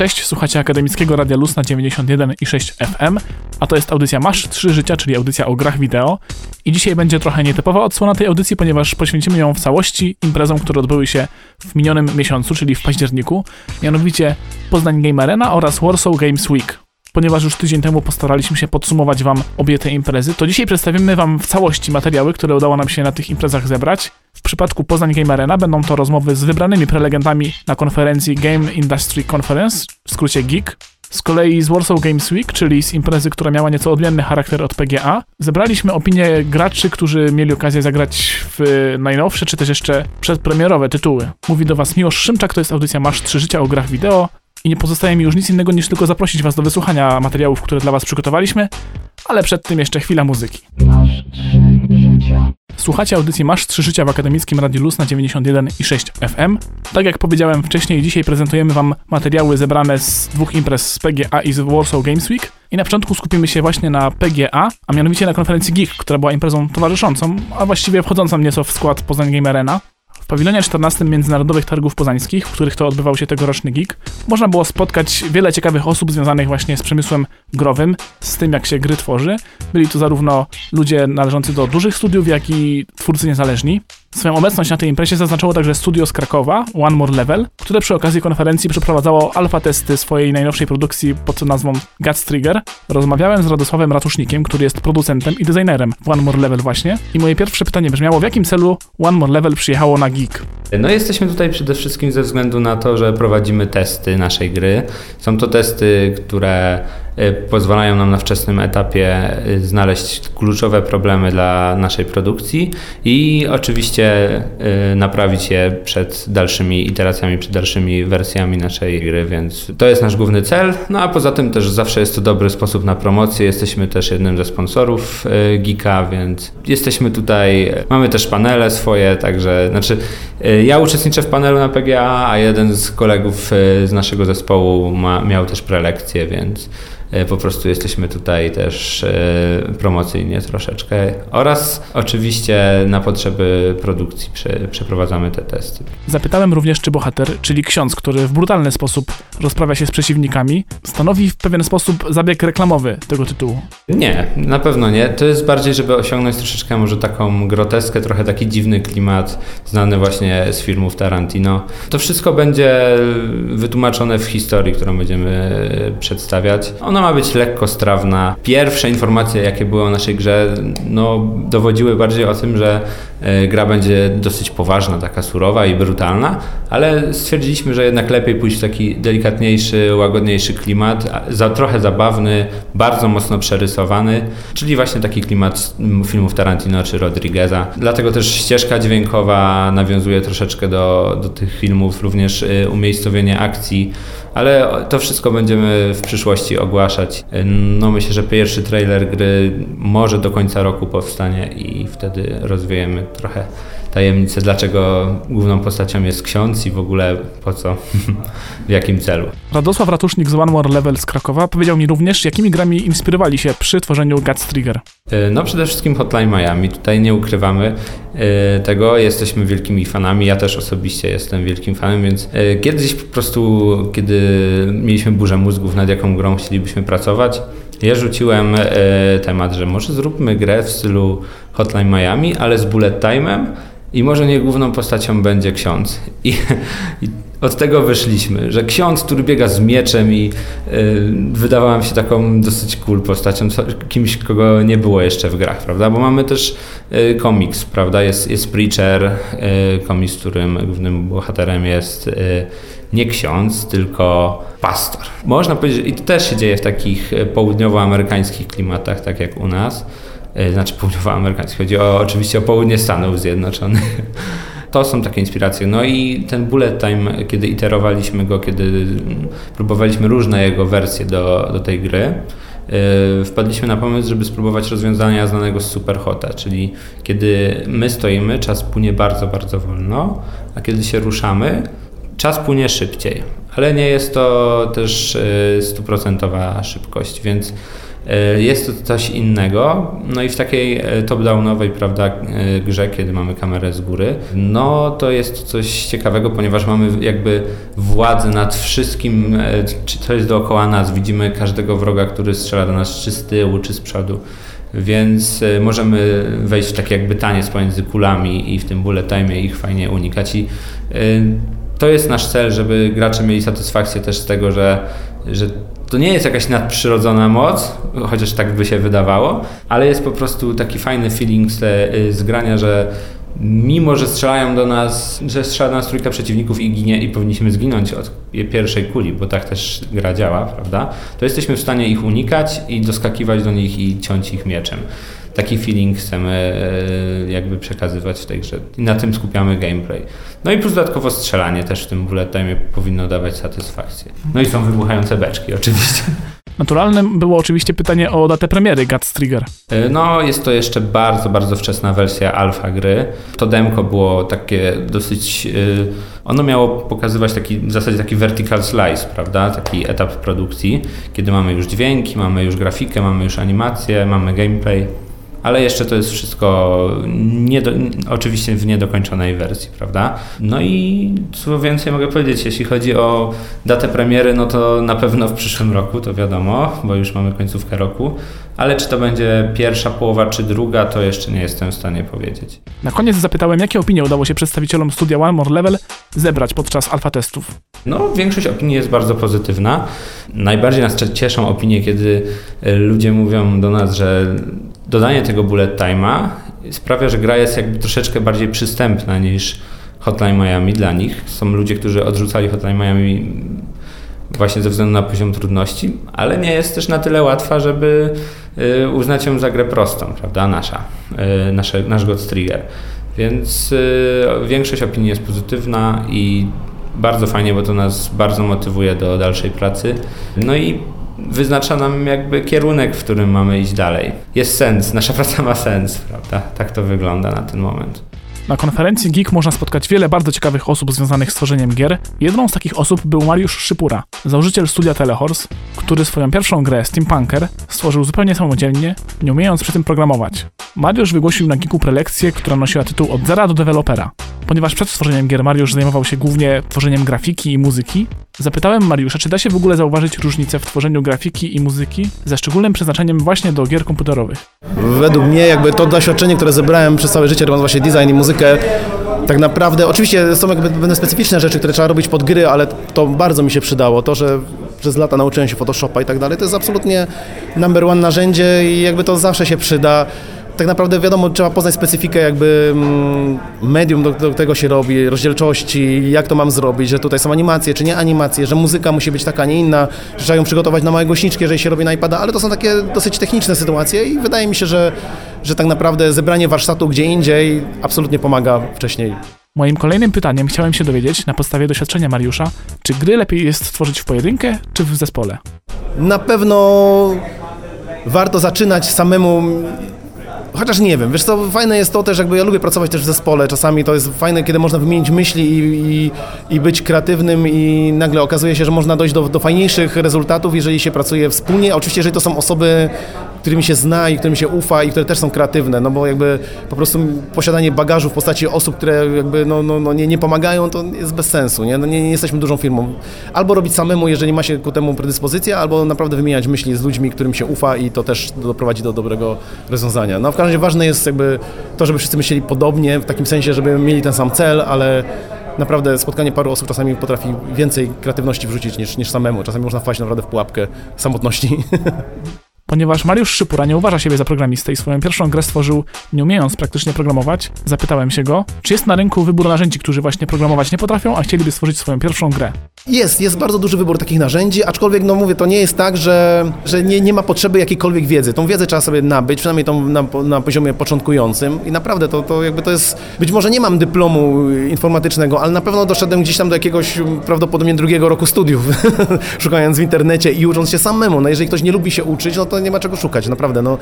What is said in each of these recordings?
Cześć, słuchacie Akademickiego Radia Luz na 91,6 FM, a to jest audycja Masz 3 Życia, czyli audycja o grach wideo. I dzisiaj będzie trochę nietypowa odsłona tej audycji, ponieważ poświęcimy ją w całości imprezom, które odbyły się w minionym miesiącu, czyli w październiku, mianowicie Poznań Game Arena oraz Warsaw Games Week. Ponieważ już tydzień temu postaraliśmy się podsumować Wam obie te imprezy, to dzisiaj przedstawimy Wam w całości materiały, które udało nam się na tych imprezach zebrać. W przypadku Poznań Game Arena będą to rozmowy z wybranymi prelegentami na konferencji Game Industry Conference, w skrócie GEEK. Z kolei z Warsaw Games Week, czyli z imprezy, która miała nieco odmienny charakter od PGA, zebraliśmy opinie graczy, którzy mieli okazję zagrać w najnowsze, czy też jeszcze przedpremierowe tytuły. Mówi do Was Miłosz Szymczak, to jest audycja Masz 3 Życia o grach wideo i nie pozostaje mi już nic innego niż tylko zaprosić Was do wysłuchania materiałów, które dla Was przygotowaliśmy, ale przed tym jeszcze chwila muzyki. Słuchacie audycji Masz 3 Życia w Akademickim Radiu Luz na 91,6 FM. Tak jak powiedziałem wcześniej, dzisiaj prezentujemy Wam materiały zebrane z dwóch imprez z PGA i z Warsaw Games Week. I na początku skupimy się właśnie na PGA, a mianowicie na konferencji Geek, która była imprezą towarzyszącą, a właściwie wchodzącą nieco w skład Poznań Game Arena. W pawilonie 14 Międzynarodowych Targów Poznańskich, w których to odbywał się tegoroczny geek, można było spotkać wiele ciekawych osób związanych właśnie z przemysłem growym, z tym jak się gry tworzy. Byli to zarówno ludzie należący do dużych studiów, jak i twórcy niezależni. Swoją obecność na tej imprezie zaznaczyło także studio z Krakowa, One More Level, które przy okazji konferencji przeprowadzało alfa testy swojej najnowszej produkcji pod nazwą Guts Trigger. Rozmawiałem z Radosławem Ratusznikiem, który jest producentem i designerem w One More Level właśnie. I moje pierwsze pytanie brzmiało, w jakim celu One More Level przyjechało na Geek? No jesteśmy tutaj przede wszystkim ze względu na to, że prowadzimy testy naszej gry. Są to testy, które pozwalają nam na wczesnym etapie y, znaleźć kluczowe problemy dla naszej produkcji i oczywiście y, naprawić je przed dalszymi iteracjami, przed dalszymi wersjami naszej gry, więc to jest nasz główny cel. No a poza tym też zawsze jest to dobry sposób na promocję. Jesteśmy też jednym ze sponsorów Geeka, więc jesteśmy tutaj, mamy też panele swoje, także znaczy ja uczestniczę w panelu na PGA, a jeden z kolegów z naszego zespołu ma, miał też prelekcję, więc po prostu jesteśmy tutaj też e, promocyjnie troszeczkę oraz oczywiście na potrzeby produkcji przeprowadzamy te testy. Zapytałem również, czy bohater, czyli ksiądz, który w brutalny sposób rozprawia się z przeciwnikami, stanowi w pewien sposób zabieg reklamowy tego tytułu. Nie, na pewno nie. To jest bardziej, żeby osiągnąć troszeczkę może taką groteskę, trochę taki dziwny klimat, znany właśnie z filmów Tarantino. To wszystko będzie wytłumaczone w historii, którą będziemy przedstawiać. Ona ona ma być lekko strawna. Pierwsze informacje, jakie były o naszej grze, no, dowodziły bardziej o tym, że e, gra będzie dosyć poważna, taka surowa i brutalna, ale stwierdziliśmy, że jednak lepiej pójść w taki delikatniejszy, łagodniejszy klimat, za, trochę zabawny, bardzo mocno przerysowany, czyli właśnie taki klimat filmów Tarantino czy Rodrigueza. Dlatego też ścieżka dźwiękowa nawiązuje troszeczkę do, do tych filmów, również e, umiejscowienie akcji ale to wszystko będziemy w przyszłości ogłaszać. No myślę, że pierwszy trailer gry może do końca roku powstanie i wtedy rozwiejemy trochę tajemnicę, dlaczego główną postacią jest ksiądz i w ogóle po co, w jakim celu. Radosław Ratusznik z One More Level z Krakowa powiedział mi również, jakimi grami inspirowali się przy tworzeniu Guts Trigger. E, no przede wszystkim Hotline Miami, tutaj nie ukrywamy e, tego, jesteśmy wielkimi fanami, ja też osobiście jestem wielkim fanem, więc e, kiedyś po prostu, kiedy mieliśmy burzę mózgów nad jaką grą chcielibyśmy pracować, ja rzuciłem temat, że może zróbmy grę w stylu Hotline Miami, ale z bullet time'em i może nie główną postacią będzie ksiądz. I, i od tego wyszliśmy, że ksiądz, który biega z mieczem i y, wydawał się taką dosyć cool postacią, kimś, kogo nie było jeszcze w grach, prawda? Bo mamy też y, komiks, prawda? Jest, jest Preacher, y, komiks, którym głównym bohaterem jest y, nie ksiądz, tylko pastor. Można powiedzieć, i to też się dzieje w takich y, południowoamerykańskich klimatach, tak jak u nas E, znaczy południowoamerykański, chodzi o, oczywiście o południe Stanów Zjednoczonych. To są takie inspiracje. No i ten bullet time, kiedy iterowaliśmy go, kiedy próbowaliśmy różne jego wersje do, do tej gry, yy, wpadliśmy na pomysł, żeby spróbować rozwiązania znanego z Superhota, czyli kiedy my stoimy, czas płynie bardzo, bardzo wolno, a kiedy się ruszamy, czas płynie szybciej. Ale nie jest to też e, stuprocentowa szybkość, więc E, jest to coś innego, no i w takiej e, top-downowej, prawda, grze, kiedy mamy kamerę z góry, no to jest coś ciekawego, ponieważ mamy jakby władzę nad wszystkim, co jest dookoła nas. Widzimy każdego wroga, który strzela do nas czy z tyłu, czy z przodu. Więc możemy wejść w taki jakby taniec pomiędzy kulami i w tym bullet time ich fajnie unikać. I to jest nasz cel, żeby gracze mieli satysfakcję też z tego, że, że to nie jest jakaś nadprzyrodzona moc, chociaż tak by się wydawało, ale jest po prostu taki fajny feeling z, y, z grania, że mimo, że strzelają do nas, że strzela do nas trójka przeciwników i ginie i powinniśmy zginąć od pierwszej kuli, bo tak też gra działa, prawda? To jesteśmy w stanie ich unikać i doskakiwać do nich i ciąć ich mieczem taki feeling chcemy e, jakby przekazywać w tej grze. I na tym skupiamy gameplay. No i plus dodatkowo strzelanie też w tym bullet time powinno dawać satysfakcję. No i są wybuchające beczki oczywiście. Naturalnym było oczywiście pytanie o datę premiery Guts Trigger. E, no, jest to jeszcze bardzo, bardzo wczesna wersja alfa gry. To demko było takie dosyć... E, ono miało pokazywać taki, w zasadzie taki vertical slice, prawda? Taki etap produkcji, kiedy mamy już dźwięki, mamy już grafikę, mamy już animację, mamy gameplay ale jeszcze to jest wszystko nie do, oczywiście w niedokończonej wersji, prawda? No i co więcej mogę powiedzieć, jeśli chodzi o datę premiery, no to na pewno w przyszłym roku, to wiadomo, bo już mamy końcówkę roku, ale czy to będzie pierwsza połowa, czy druga, to jeszcze nie jestem w stanie powiedzieć. Na koniec zapytałem, jakie opinie udało się przedstawicielom studia One More Level zebrać podczas alfa testów? No, większość opinii jest bardzo pozytywna. Najbardziej nas cieszą opinie, kiedy e, ludzie mówią do nas, że dodanie tego bullet time'a sprawia, że gra jest jakby troszeczkę bardziej przystępna niż Hotline Miami dla nich. Są ludzie, którzy odrzucali Hotline Miami właśnie ze względu na poziom trudności, ale nie jest też na tyle łatwa, żeby y, uznać ją za grę prostą, prawda, nasza, y, nasze, nasz God Trigger. Więc y, większość opinii jest pozytywna i bardzo fajnie, bo to nas bardzo motywuje do dalszej pracy. No i wyznacza nam jakby kierunek, w którym mamy iść dalej. Jest sens, nasza praca ma sens, prawda? Tak to wygląda na ten moment. Na konferencji Geek można spotkać wiele bardzo ciekawych osób związanych z tworzeniem gier. Jedną z takich osób był Mariusz Szypura, założyciel studia Telehorse, który swoją pierwszą grę Steampunker stworzył zupełnie samodzielnie, nie umiejąc przy tym programować. Mariusz wygłosił na Geeku prelekcję, która nosiła tytuł Od zera do dewelopera. Ponieważ przed stworzeniem gier Mariusz zajmował się głównie tworzeniem grafiki i muzyki, zapytałem Mariusza, czy da się w ogóle zauważyć różnicę w tworzeniu grafiki i muzyki ze szczególnym przeznaczeniem właśnie do gier komputerowych. Według mnie jakby to doświadczenie, które zebrałem przez całe życie robiąc właśnie design i muzykę, tak naprawdę, oczywiście są jakby pewne specyficzne rzeczy, które trzeba robić pod gry, ale to bardzo mi się przydało. To, że przez lata nauczyłem się Photoshopa i tak dalej, to jest absolutnie number one narzędzie i jakby to zawsze się przyda tak naprawdę wiadomo, trzeba poznać specyfikę jakby mm, medium, do, do, tego się robi, rozdzielczości, jak to mam zrobić, że tutaj są animacje, czy nie animacje, że muzyka musi być taka, nie inna, że trzeba ją przygotować na małe głośniczki, jeżeli się robi na iPada, ale to są takie dosyć techniczne sytuacje i wydaje mi się, że, że tak naprawdę zebranie warsztatu gdzie indziej absolutnie pomaga wcześniej. Moim kolejnym pytaniem chciałem się dowiedzieć, na podstawie doświadczenia Mariusza, czy gry lepiej jest tworzyć w pojedynkę, czy w zespole? Na pewno warto zaczynać samemu Chociaż nie wiem, wiesz co, fajne jest to też, jakby ja lubię pracować też w zespole, czasami to jest fajne, kiedy można wymienić myśli i, i, i być kreatywnym i nagle okazuje się, że można dojść do, do fajniejszych rezultatów, jeżeli się pracuje wspólnie. Oczywiście, jeżeli to są osoby, którymi się zna i którym się ufa i które też są kreatywne, no bo jakby po prostu posiadanie bagażu w postaci osób, które jakby no, no, no nie, nie pomagają, to jest bez sensu, nie? No nie, nie jesteśmy dużą firmą. Albo robić samemu, jeżeli ma się ku temu predyspozycję, albo naprawdę wymieniać myśli z ludźmi, którym się ufa i to też doprowadzi do dobrego rozwiązania. No w każdym razie ważne jest jakby to, żeby wszyscy myśleli podobnie, w takim sensie, żeby mieli ten sam cel, ale naprawdę spotkanie paru osób czasami potrafi więcej kreatywności wrzucić niż, niż samemu. Czasami można wpaść naprawdę w pułapkę samotności. Ponieważ Mariusz Szypura nie uważa siebie za programistę i swoją pierwszą grę stworzył nie umiejąc praktycznie programować, zapytałem się go, czy jest na rynku wybór narzędzi, którzy właśnie programować nie potrafią, a chcieliby stworzyć swoją pierwszą grę. Jest, jest bardzo duży wybór takich narzędzi, aczkolwiek no mówię, to nie jest tak, że, że nie, nie ma potrzeby jakiejkolwiek wiedzy. Tą wiedzę trzeba sobie nabyć, przynajmniej tą na, na poziomie początkującym i naprawdę to, to jakby to jest, być może nie mam dyplomu informatycznego, ale na pewno doszedłem gdzieś tam do jakiegoś prawdopodobnie drugiego roku studiów, szukając w internecie i ucząc się samemu. No jeżeli ktoś nie lubi się uczyć, no to nie ma czego szukać, naprawdę. No,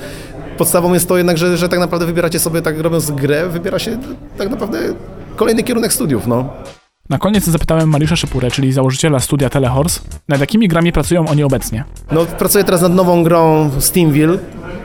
podstawą jest to jednak, że, że tak naprawdę wybieracie sobie, tak robiąc grę, wybiera się tak naprawdę kolejny kierunek studiów. No. Na koniec zapytałem Mariusza Szypurę, czyli założyciela studia Telehorse, nad jakimi grami pracują oni obecnie. No, pracuję teraz nad nową grą Steamville.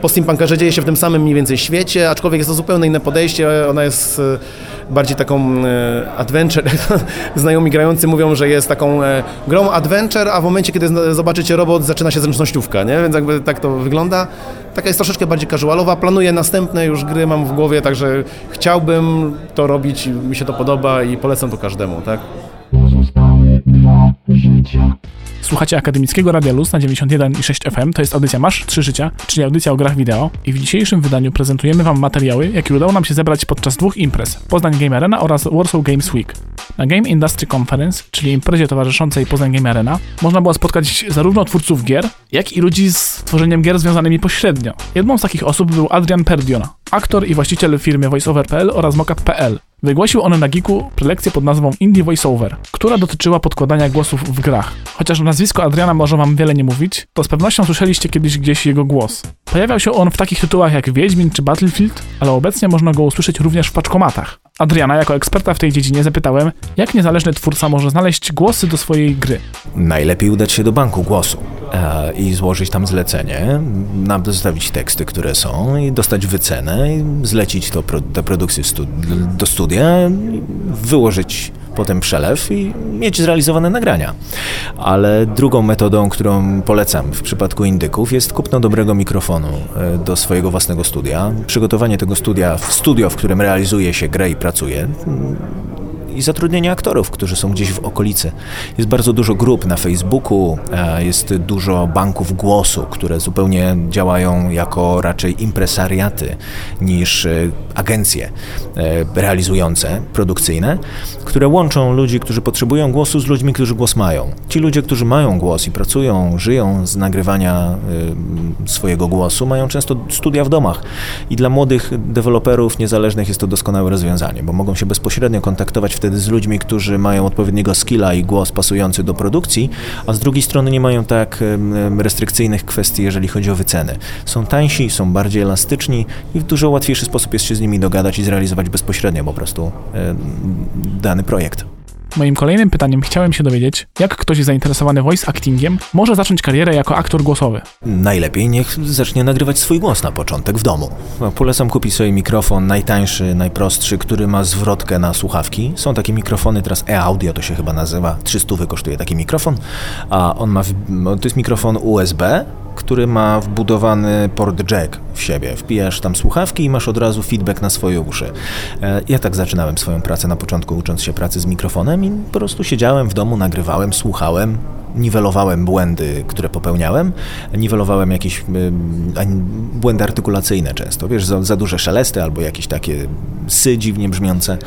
Po steampunkerze dzieje się w tym samym mniej więcej świecie, aczkolwiek jest to zupełnie inne podejście. Ona jest e, bardziej taką e, adventure. Znajomi grający mówią, że jest taką e, grą adventure, a w momencie, kiedy zobaczycie robot, zaczyna się zręcznościówka, nie? Więc jakby tak to wygląda. Taka jest troszeczkę bardziej casualowa. Planuję następne już gry, mam w głowie, także chciałbym to robić, mi się to podoba i polecam to każdemu, tak? Słuchacie Akademickiego Radia Luz na 91,6 FM, to jest audycja Masz 3 Życia, czyli audycja o grach wideo i w dzisiejszym wydaniu prezentujemy Wam materiały, jakie udało nam się zebrać podczas dwóch imprez, Poznań Game Arena oraz Warsaw Games Week. Na Game Industry Conference, czyli imprezie towarzyszącej Poznań Game Arena, można było spotkać zarówno twórców gier, jak i ludzi z tworzeniem gier związanymi pośrednio. Jedną z takich osób był Adrian Perdion, aktor i właściciel firmy VoiceOver.pl oraz Mockup.pl. Wygłosił on na Geeku prelekcję pod nazwą Indie Voiceover, która dotyczyła podkładania głosów w grach. Chociaż nazwisko Adriana może wam wiele nie mówić, to z pewnością słyszeliście kiedyś gdzieś jego głos. Pojawiał się on w takich tytułach jak Wiedźmin czy Battlefield, ale obecnie można go usłyszeć również w paczkomatach. Adriana, jako eksperta w tej dziedzinie, zapytałem, jak niezależny twórca może znaleźć głosy do swojej gry. Najlepiej udać się do banku głosu e, i złożyć tam zlecenie, nam zostawić teksty, które są i dostać wycenę i zlecić to pro, tę produkcję stu, do studia, wyłożyć potem przelew i mieć zrealizowane nagrania. Ale drugą metodą, którą polecam w przypadku indyków jest kupno dobrego mikrofonu e, do swojego własnego studia, przygotowanie tego studia w studio, w którym realizuje się grę i pracuje, i zatrudnienie aktorów, którzy są gdzieś w okolicy. Jest bardzo dużo grup na Facebooku, e, jest dużo banków głosu, które zupełnie działają jako raczej impresariaty niż e, agencje e, realizujące, produkcyjne, które łączą ludzi, którzy potrzebują głosu z ludźmi, którzy głos mają. Ci ludzie, którzy mają głos i pracują, żyją z nagrywania swojego głosu, mają często studia w domach. I dla młodych deweloperów niezależnych jest to doskonałe rozwiązanie, bo mogą się bezpośrednio kontaktować wtedy z ludźmi, którzy mają odpowiedniego skilla i głos pasujący do produkcji, a z drugiej strony nie mają tak restrykcyjnych kwestii, jeżeli chodzi o wyceny. Są tańsi, są bardziej elastyczni i w dużo łatwiejszy sposób jest się z nimi dogadać i zrealizować bezpośrednio po prostu dany projekt. Moim kolejnym pytaniem chciałem się dowiedzieć, jak ktoś zainteresowany voice actingiem może zacząć karierę jako aktor głosowy. Najlepiej niech zacznie nagrywać swój głos na początek w domu. Polecam kupić sobie mikrofon najtańszy, najprostszy, który ma zwrotkę na słuchawki. Są takie mikrofony, teraz e-audio to się chyba nazywa, 300 kosztuje taki mikrofon, a on ma, to jest mikrofon USB, który ma wbudowany port jack w siebie. Wpijasz tam słuchawki i masz od razu feedback na swoje uszy. E, Ja tak zaczynałem swoją pracę na początku, ucząc się pracy z mikrofonem i po prostu siedziałem w domu, nagrywałem, słuchałem, niwelowałem błędy, które popełniałem, niwelowałem jakieś ani- błędy artykulacyjne często, wiesz, za, za duże szelesty albo jakieś takie sy dziwnie brzmiące.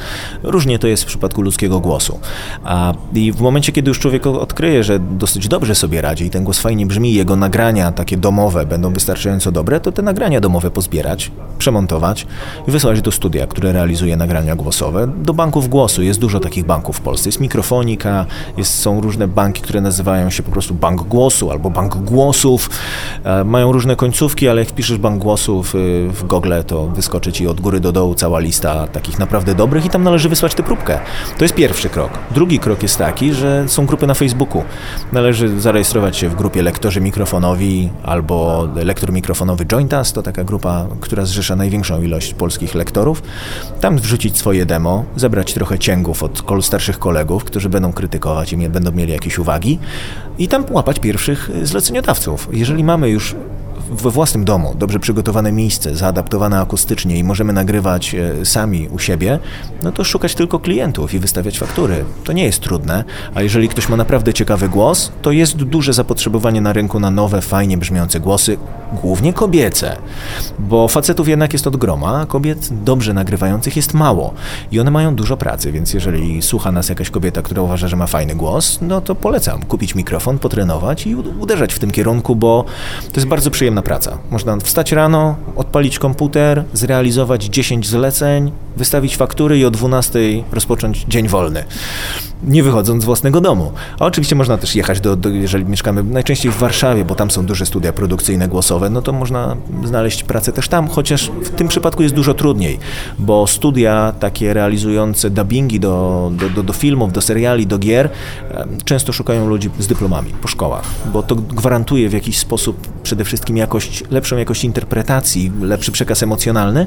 Różnie to jest w przypadku ludzkiego głosu. A, I w momencie, kiedy już człowiek odkryje, że dosyć dobrze sobie radzi i ten głos fajnie brzmi, jego nagrania takie domowe będą wystarczająco dobre, to te nagrania domowe pozbierać, przemontować i wysłać do studia, które realizuje nagrania głosowe, do banków głosu. Jest dużo takich banków w Polsce. Jest Mikrofonika, jest, są różne banki, które nazywają się po prostu Bank Głosu albo Bank Głosów. E, mają różne końcówki, ale jak wpiszesz Bank Głosów y, w Google, to wyskoczy ci od góry do dołu cała lista takich naprawdę dobrych i tam należy wysłać tę próbkę. To jest pierwszy krok. Drugi krok jest taki, że są grupy na Facebooku. Należy zarejestrować się w grupie Lektorzy Mikrofonowi albo Lektor Mikrofonowy Jointas, to taka grupa, która zrzesza największą ilość polskich lektorów. Tam wrzucić swoje demo, zebrać trochę cięgów od starszych kolegów, którzy będą krytykować i będą mieli jakieś uwagi i tam łapać pierwszych y, zleceniodawców. Jeżeli mamy już we własnym domu. Dobrze przygotowane miejsce, zaadaptowane akustycznie i możemy nagrywać e, sami u siebie, no to szukać tylko klientów i wystawiać faktury. To nie jest trudne, a jeżeli ktoś ma naprawdę ciekawy głos, to jest duże zapotrzebowanie na rynku na nowe, fajnie brzmiące głosy, głównie kobiece, bo facetów jednak jest od groma, a kobiet dobrze nagrywających jest mało. I one mają dużo pracy, więc jeżeli słucha nas jakaś kobieta, która uważa, że ma fajny głos, no to polecam kupić mikrofon, potrenować i uderzać w tym kierunku, bo to jest bardzo przyjemna praca. Można wstać rano, odpalić komputer, zrealizować 10 zleceń, wystawić faktury i o 12 rozpocząć dzień wolny, nie wychodząc z własnego domu. A oczywiście można też jechać, do, do, jeżeli mieszkamy najczęściej w Warszawie, bo tam są duże studia produkcyjne głosowe, no to można znaleźć pracę też tam, chociaż w tym przypadku jest dużo trudniej, bo studia takie realizujące dubbingi do, do, do, do filmów, do seriali, do gier, często szukają ludzi z dyplomami po szkołach, bo to gwarantuje w jakiś sposób przede wszystkim jakość, lepszą jakość interpretacji, lepszy przekaz emocjonalny,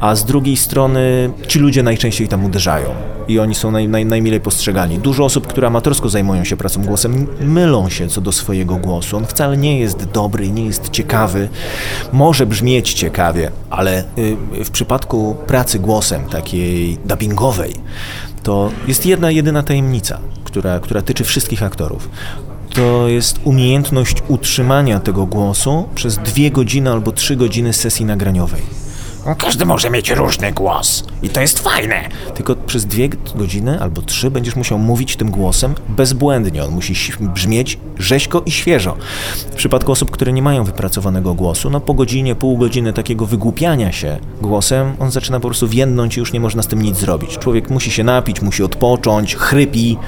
a z drugiej strony ci ludzie najczęściej tam uderzają i oni są naj, naj, najmilej postrzegani. Dużo osób, które amatorsko zajmują się pracą głosem, mylą się co do swojego głosu. On wcale nie jest dobry, nie jest ciekawy, może brzmieć ciekawie, ale y, w przypadku pracy głosem, takiej dubbingowej, to jest jedna, jedyna tajemnica, która, która tyczy wszystkich aktorów to jest umiejętność utrzymania tego głosu przez dwie godziny albo trzy godziny sesji nagraniowej. Każdy może mieć różny głos i to jest fajne. Tylko przez dwie godziny albo trzy będziesz musiał mówić tym głosem bezbłędnie. On musi brzmieć rzeźko i świeżo. W przypadku osób, które nie mają wypracowanego głosu, no po godzinie, pół godziny takiego wygłupiania się głosem, on zaczyna po prostu więdnąć i już nie można z tym nic zrobić. Człowiek musi się napić, musi odpocząć, chrypi,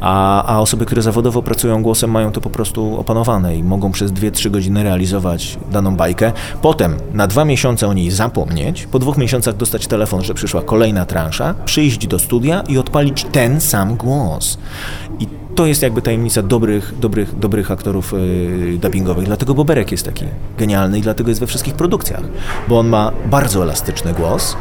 a, a osoby, które zawodowo pracują głosem, mają to po prostu opanowane i mogą przez dwie, trzy godziny realizować daną bajkę. Potem na dwa miesiące o niej zapomnieć, po dwóch miesiącach dostać telefon, że przyszła kolejna transza, przyjść do studia i odpalić ten sam głos. I to jest jakby tajemnica dobrych, dobrych, dobrych aktorów yy, dubbingowych. Dlatego Boberek jest taki genialny i dlatego jest we wszystkich produkcjach, bo on ma bardzo elastyczny głos,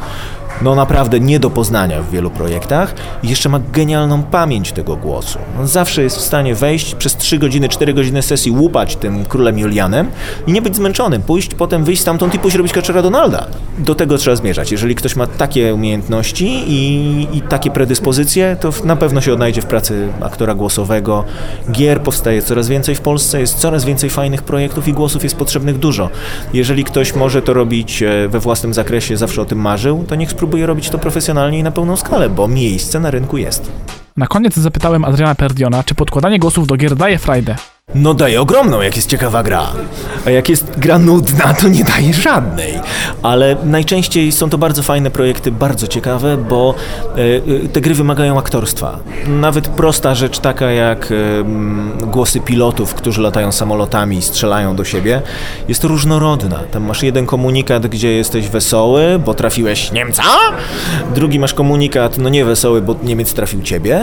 no naprawdę nie do poznania w wielu projektach i jeszcze ma genialną pamięć tego głosu. On zawsze jest w stanie wejść przez 3 godziny, 4 godziny sesji, łupać tym królem Julianem i nie być zmęczonym, pójść, potem wyjść stamtąd i pójść robić Kaczera Donalda. Do tego trzeba zmierzać. Jeżeli ktoś ma takie umiejętności i, i takie predyspozycje, to na pewno się odnajdzie w pracy aktora głosowego. Gier powstaje coraz więcej w Polsce, jest coraz więcej fajnych projektów i głosów jest potrzebnych dużo. Jeżeli ktoś może to robić e, we własnym zakresie, zawsze o tym marzył, to niech spróbuje robić to profesjonalnie i na pełną skalę, bo miejsce na rynku jest. Na koniec zapytałem Adriana Perdiona, czy podkładanie głosów do gier daje frajdę. No daje ogromną, jak jest ciekawa gra. A jak jest gra nudna, to nie daje żadnej. Ale najczęściej są to bardzo fajne projekty, bardzo ciekawe, bo e, te gry wymagają aktorstwa. Nawet prosta rzecz taka jak e, głosy pilotów, którzy latają samolotami i strzelają do siebie, jest różnorodna. Tam masz jeden komunikat, gdzie jesteś wesoły, bo trafiłeś Niemca. Drugi masz komunikat, no nie wesoły, bo Niemiec trafił ciebie.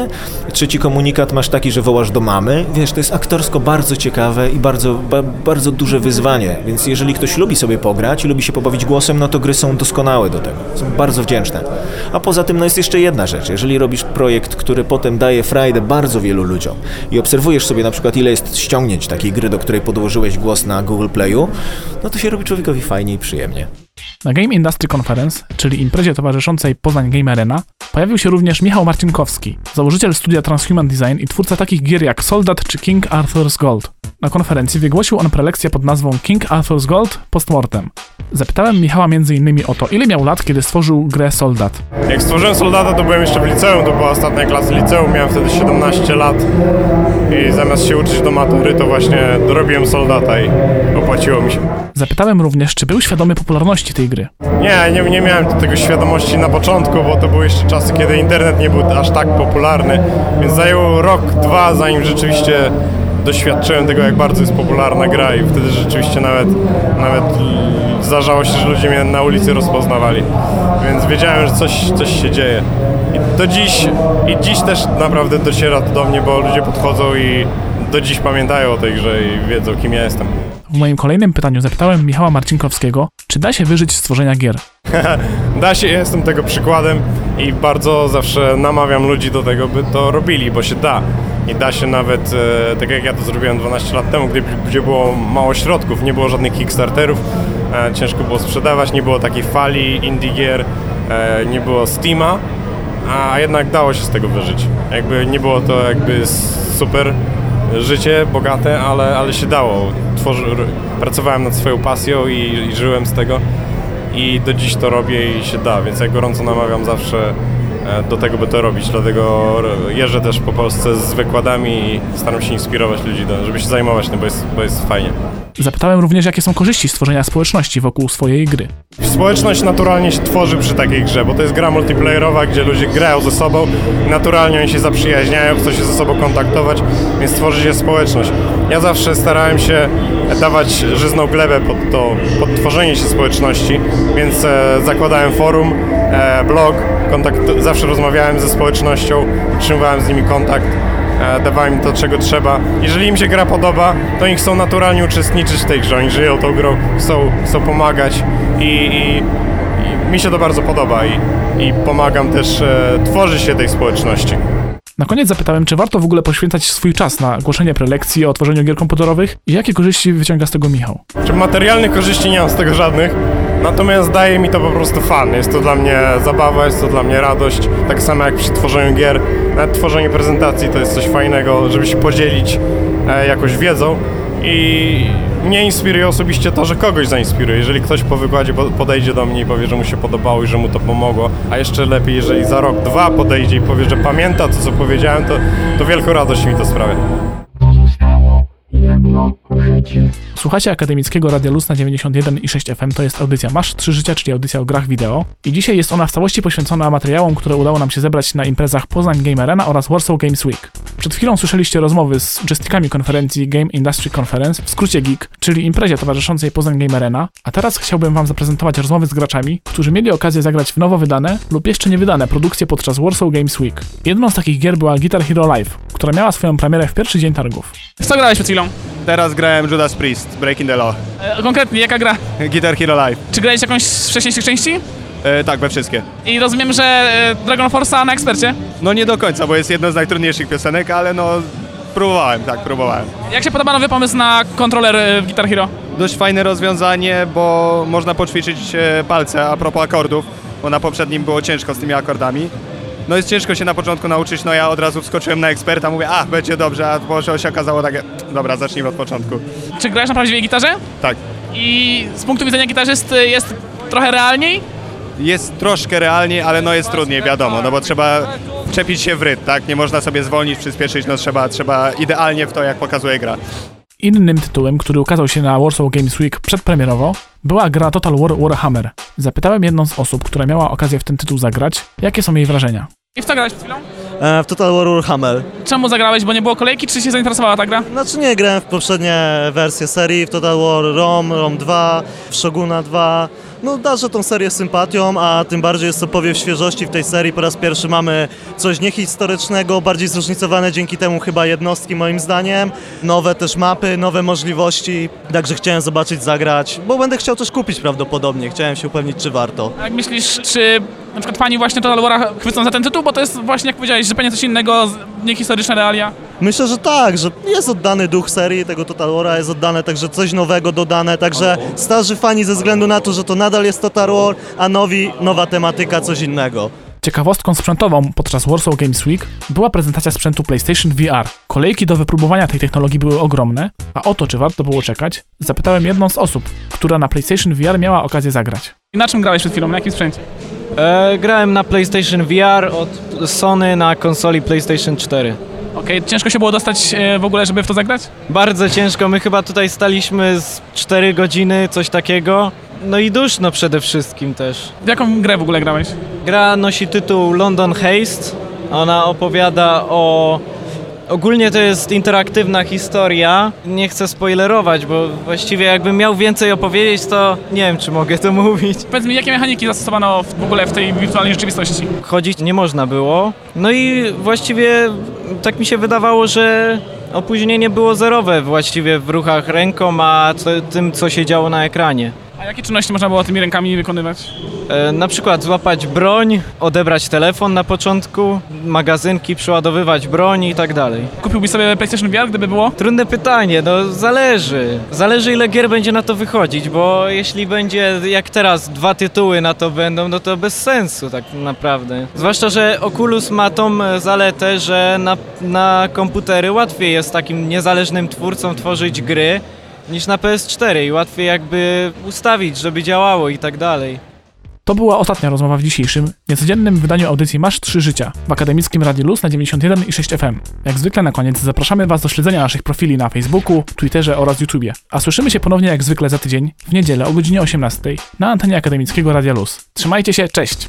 Trzeci komunikat masz taki, że wołasz do mamy. Wiesz, to jest aktorsko bardzo ciekawe i bardzo, ba, bardzo duże wyzwanie, więc jeżeli ktoś lubi sobie pograć i lubi się pobawić głosem, no to gry są doskonałe do tego, są bardzo wdzięczne. A poza tym no jest jeszcze jedna rzecz, jeżeli robisz projekt, który potem daje frajdę bardzo wielu ludziom i obserwujesz sobie na przykład ile jest ściągnięć takiej gry, do której podłożyłeś głos na Google Playu, no to się robi człowiekowi fajnie i przyjemnie. Na Game Industry Conference, czyli imprezie towarzyszącej Poznań Game Arena, pojawił się również Michał Marcinkowski, założyciel studia Transhuman Design i twórca takich gier jak Soldat czy King Arthur's Gold. Na konferencji wygłosił on prelekcję pod nazwą King Arthur's Gold Postmortem. Zapytałem Michała m.in. o to, ile miał lat, kiedy stworzył grę Soldat. Jak stworzyłem Soldata, to byłem jeszcze w liceum, to była ostatnia klasa liceum, miałem wtedy 17 lat i zamiast się uczyć do matury, to właśnie dorobiłem Soldata i opłaciło mi się. Zapytałem również, czy był świadomy popularności tej gry. Nie, nie, nie miałem tego świadomości na początku, bo to były jeszcze czasy, kiedy internet nie był aż tak popularny, więc zajęło rok, dwa, zanim rzeczywiście doświadczyłem tego, jak bardzo jest popularna gra i wtedy rzeczywiście nawet, nawet zdarzało się, że ludzie mnie na ulicy rozpoznawali. Więc wiedziałem, że coś, coś się dzieje. I do dziś, i dziś też naprawdę dociera to do mnie, bo ludzie podchodzą i do dziś pamiętają o tej grze i wiedzą, kim ja jestem. W moim kolejnym pytaniu zapytałem Michała Marcinkowskiego, czy da się wyżyć z tworzenia gier. da się, jestem tego przykładem i bardzo zawsze namawiam ludzi do tego, by to robili, bo się da. I da się nawet, e, tak jak ja to zrobiłem 12 lat temu, gdzie, gdzie było mało środków, nie było żadnych Kickstarterów, e, ciężko było sprzedawać, nie było takiej fali indie gier, e, nie było Steama, a jednak dało się z tego wyżyć. Jakby nie było to jakby super życie, bogate, ale, ale się dało. Tworzy, pracowałem nad swoją pasją i, i żyłem z tego i do dziś to robię i się da, więc ja gorąco namawiam zawsze do tego, by to robić. Dlatego jeżdżę też po Polsce z wykładami i staram się inspirować ludzi, do, żeby się zajmować tym, bo jest, bo jest fajnie. Zapytałem również, jakie są korzyści stworzenia społeczności wokół swojej gry. Społeczność naturalnie się tworzy przy takiej grze, bo to jest gra multiplayerowa, gdzie ludzie grają ze sobą, naturalnie oni się zaprzyjaźniają, chcą się ze sobą kontaktować, więc tworzy się społeczność. Ja zawsze starałem się dawać żyzną glebę pod to, pod tworzenie się społeczności, więc e, zakładałem forum, e, blog, kontakt, zawsze rozmawiałem ze społecznością, utrzymywałem z nimi kontakt. e, Dawałem im to, czego trzeba. Jeżeli im się gra podoba, to oni chcą naturalnie uczestniczyć w tej grze. Oni żyją tą grą, chcą, chcą pomagać i, i, i mi się to bardzo podoba i, i pomagam też e, tworzyć się tej społeczności. Na koniec zapytałem, czy warto w ogóle poświęcać swój czas na głoszenie prelekcji o tworzeniu gier komputerowych i jakie korzyści wyciąga z tego Michał. Czy materialnych korzyści nie mam z tego żadnych, natomiast daje mi to po prostu fan. Jest to dla mnie zabawa, jest to dla mnie radość. Tak samo jak przy tworzeniu gier, nawet tworzenie prezentacji to jest coś fajnego, żeby się podzielić e, jakąś wiedzą. I mnie inspiruje osobiście to, że kogoś zainspiruje. Jeżeli ktoś po wykładzie po- podejdzie do mnie i powie, że mu się podobało i że mu to pomogło, a jeszcze lepiej, jeżeli za rok, dwa podejdzie i powie, że pamięta to, co powiedziałem, to, to wielką radość mi to sprawia. Słuchacie Akademickiego Radia Luz na 91 i 6 FM, to jest audycja Masz 3 Życia, czyli audycja o grach wideo. I dzisiaj jest ona w całości poświęcona materiałom, które udało nam się zebrać na imprezach Poznań Game Arena oraz Warsaw Games Week. Przed chwilą słyszeliście rozmowy z uczestnikami konferencji Game Industry Conference, w skrócie GIG, czyli imprezie towarzyszącej Poznań Game Arena, a teraz chciałbym wam zaprezentować rozmowy z graczami, którzy mieli okazję zagrać w nowo wydane lub jeszcze nie wydane produkcje podczas Warsaw Games Week. Jedną z takich gier była Guitar Hero Live, która miała swoją premierę w pierwszy dzień targów. W co grałeś przed chwilą? Teraz grałem Judas Priest, Breaking the Law, E, konkretnie, jaka gra? Guitar Hero Live. Czy grałeś jakąś z wcześniejszych części? E, tak, we wszystkie. I rozumiem, że e, Dragon Force'a na ekspercie. No nie do końca, bo jest jedna z najtrudniejszych piosenek, ale no próbowałem, tak, próbowałem. Jak się podoba nowy pomysł na kontroler e, w Guitar Hero? Dość fajne rozwiązanie, bo można poćwiczyć e, palce a propos akordów, bo na poprzednim było ciężko z tymi akordami. No jest ciężko się na początku nauczyć, no ja od razu wskoczyłem na eksperta, mówię, a będzie dobrze, a potem się okazało takie, dobra, zacznijmy od początku. Czy grałeś na prawdziwej gitarze? Tak, I z punktu widzenia gitarzysty jest trochę realniej? jest troszkę realnie, ale no jest trudniej, wiadomo, no bo trzeba czepić się w rytm, tak? Nie można sobie zwolnić, przyspieszyć, no trzeba, trzeba idealnie w to, jak pokazuje gra. Innym tytułem, który ukazał się na Warsaw Games Week przedpremierowo, była gra Total War Warhammer. Zapytałem jedną z osób, która miała okazję w ten tytuł zagrać, jakie są jej wrażenia. I w co grałeś przed chwilą? E, w Total War Warhammer. Czemu zagrałeś, bo nie było kolejki, czy się zainteresowała ta gra? Znaczy nie, grałem w poprzednie wersje serii, w Total War Rom, Rom 2, w Shoguna 2. No darzę tą serię sympatią, a tym bardziej jest to powiew świeżości w tej serii. Po raz pierwszy mamy coś niehistorycznego, bardziej zróżnicowane dzięki temu chyba jednostki moim zdaniem. Nowe też mapy, nowe możliwości, także chciałem zobaczyć, zagrać, bo będę chciał też kupić prawdopodobnie. Chciałem się upewnić, czy warto. A jak myślisz, czy na przykład fani właśnie Total War'a chwycą za ten tytuł, bo to jest właśnie, jak powiedziałeś, zupełnie coś innego, niehistoryczne realia? Myślę, że tak, że jest oddany duch serii tego Total War'a, jest oddane także coś nowego dodane, także starzy fani ze względu na to, że to nadal jest Total War, a nowi, nowa tematyka, coś innego. Ciekawostką sprzętową podczas Warsaw Games Week była prezentacja sprzętu PlayStation VR. Kolejki do wypróbowania tej technologii były ogromne, a o to, czy warto było czekać, zapytałem jedną z osób, która na PlayStation VR miała okazję zagrać. I na czym grałeś przed chwilą? Na jakim sprzęcie? E, grałem na PlayStation VR od Sony na konsoli PlayStation 4. Okej, ciężko się było dostać e, w ogóle, żeby w to zagrać? Bardzo ciężko, my chyba tutaj staliśmy z 4 godziny, coś takiego. No i duszno przede wszystkim też. W jaką grę w ogóle grałeś? Gra nosi tytuł London Haste. Ona opowiada o... Ogólnie to jest interaktywna historia. Nie chcę spoilerować, bo właściwie jakbym miał więcej opowiedzieć, to nie wiem, czy mogę to mówić. Powiedz mi, jakie mechaniki zastosowano w ogóle w tej wirtualnej rzeczywistości? chodzić nie można było. No i właściwie tak mi się wydawało, że opóźnienie było zerowe właściwie w ruchach ręką, a tym, co się działo na ekranie. A jakie czynności można było tymi rękami wykonywać? E, na przykład złapać broń, odebrać telefon na początku, magazynki, przeładowywać broń i tak dalej. Kupiłbyś sobie PlayStation VR, gdyby było? Trudne pytanie, no zależy. Zależy ile gier będzie na to wychodzić, bo jeśli będzie jak teraz dwa tytuły na to będą, no to bez sensu tak naprawdę. Zwłaszcza, że Oculus ma tą e, zaletę, że na, na komputery łatwiej jest takim niezależnym twórcom tworzyć gry niż na PS4 i łatwiej jakby ustawić, żeby działało i tak dalej. To była ostatnia rozmowa w dzisiejszym, niecodziennym wydaniu audycji Masz 3 Życia w akademickim Radiu Luz na 91 i 6 FM. Jak zwykle na koniec zapraszamy Was do śledzenia naszych profili na Facebooku, Twitterze oraz YouTubie. A słyszymy się ponownie jak zwykle za tydzień, w niedzielę o godzinie 18 na antenie akademickiego Radia Luz. Trzymajcie się, cześć!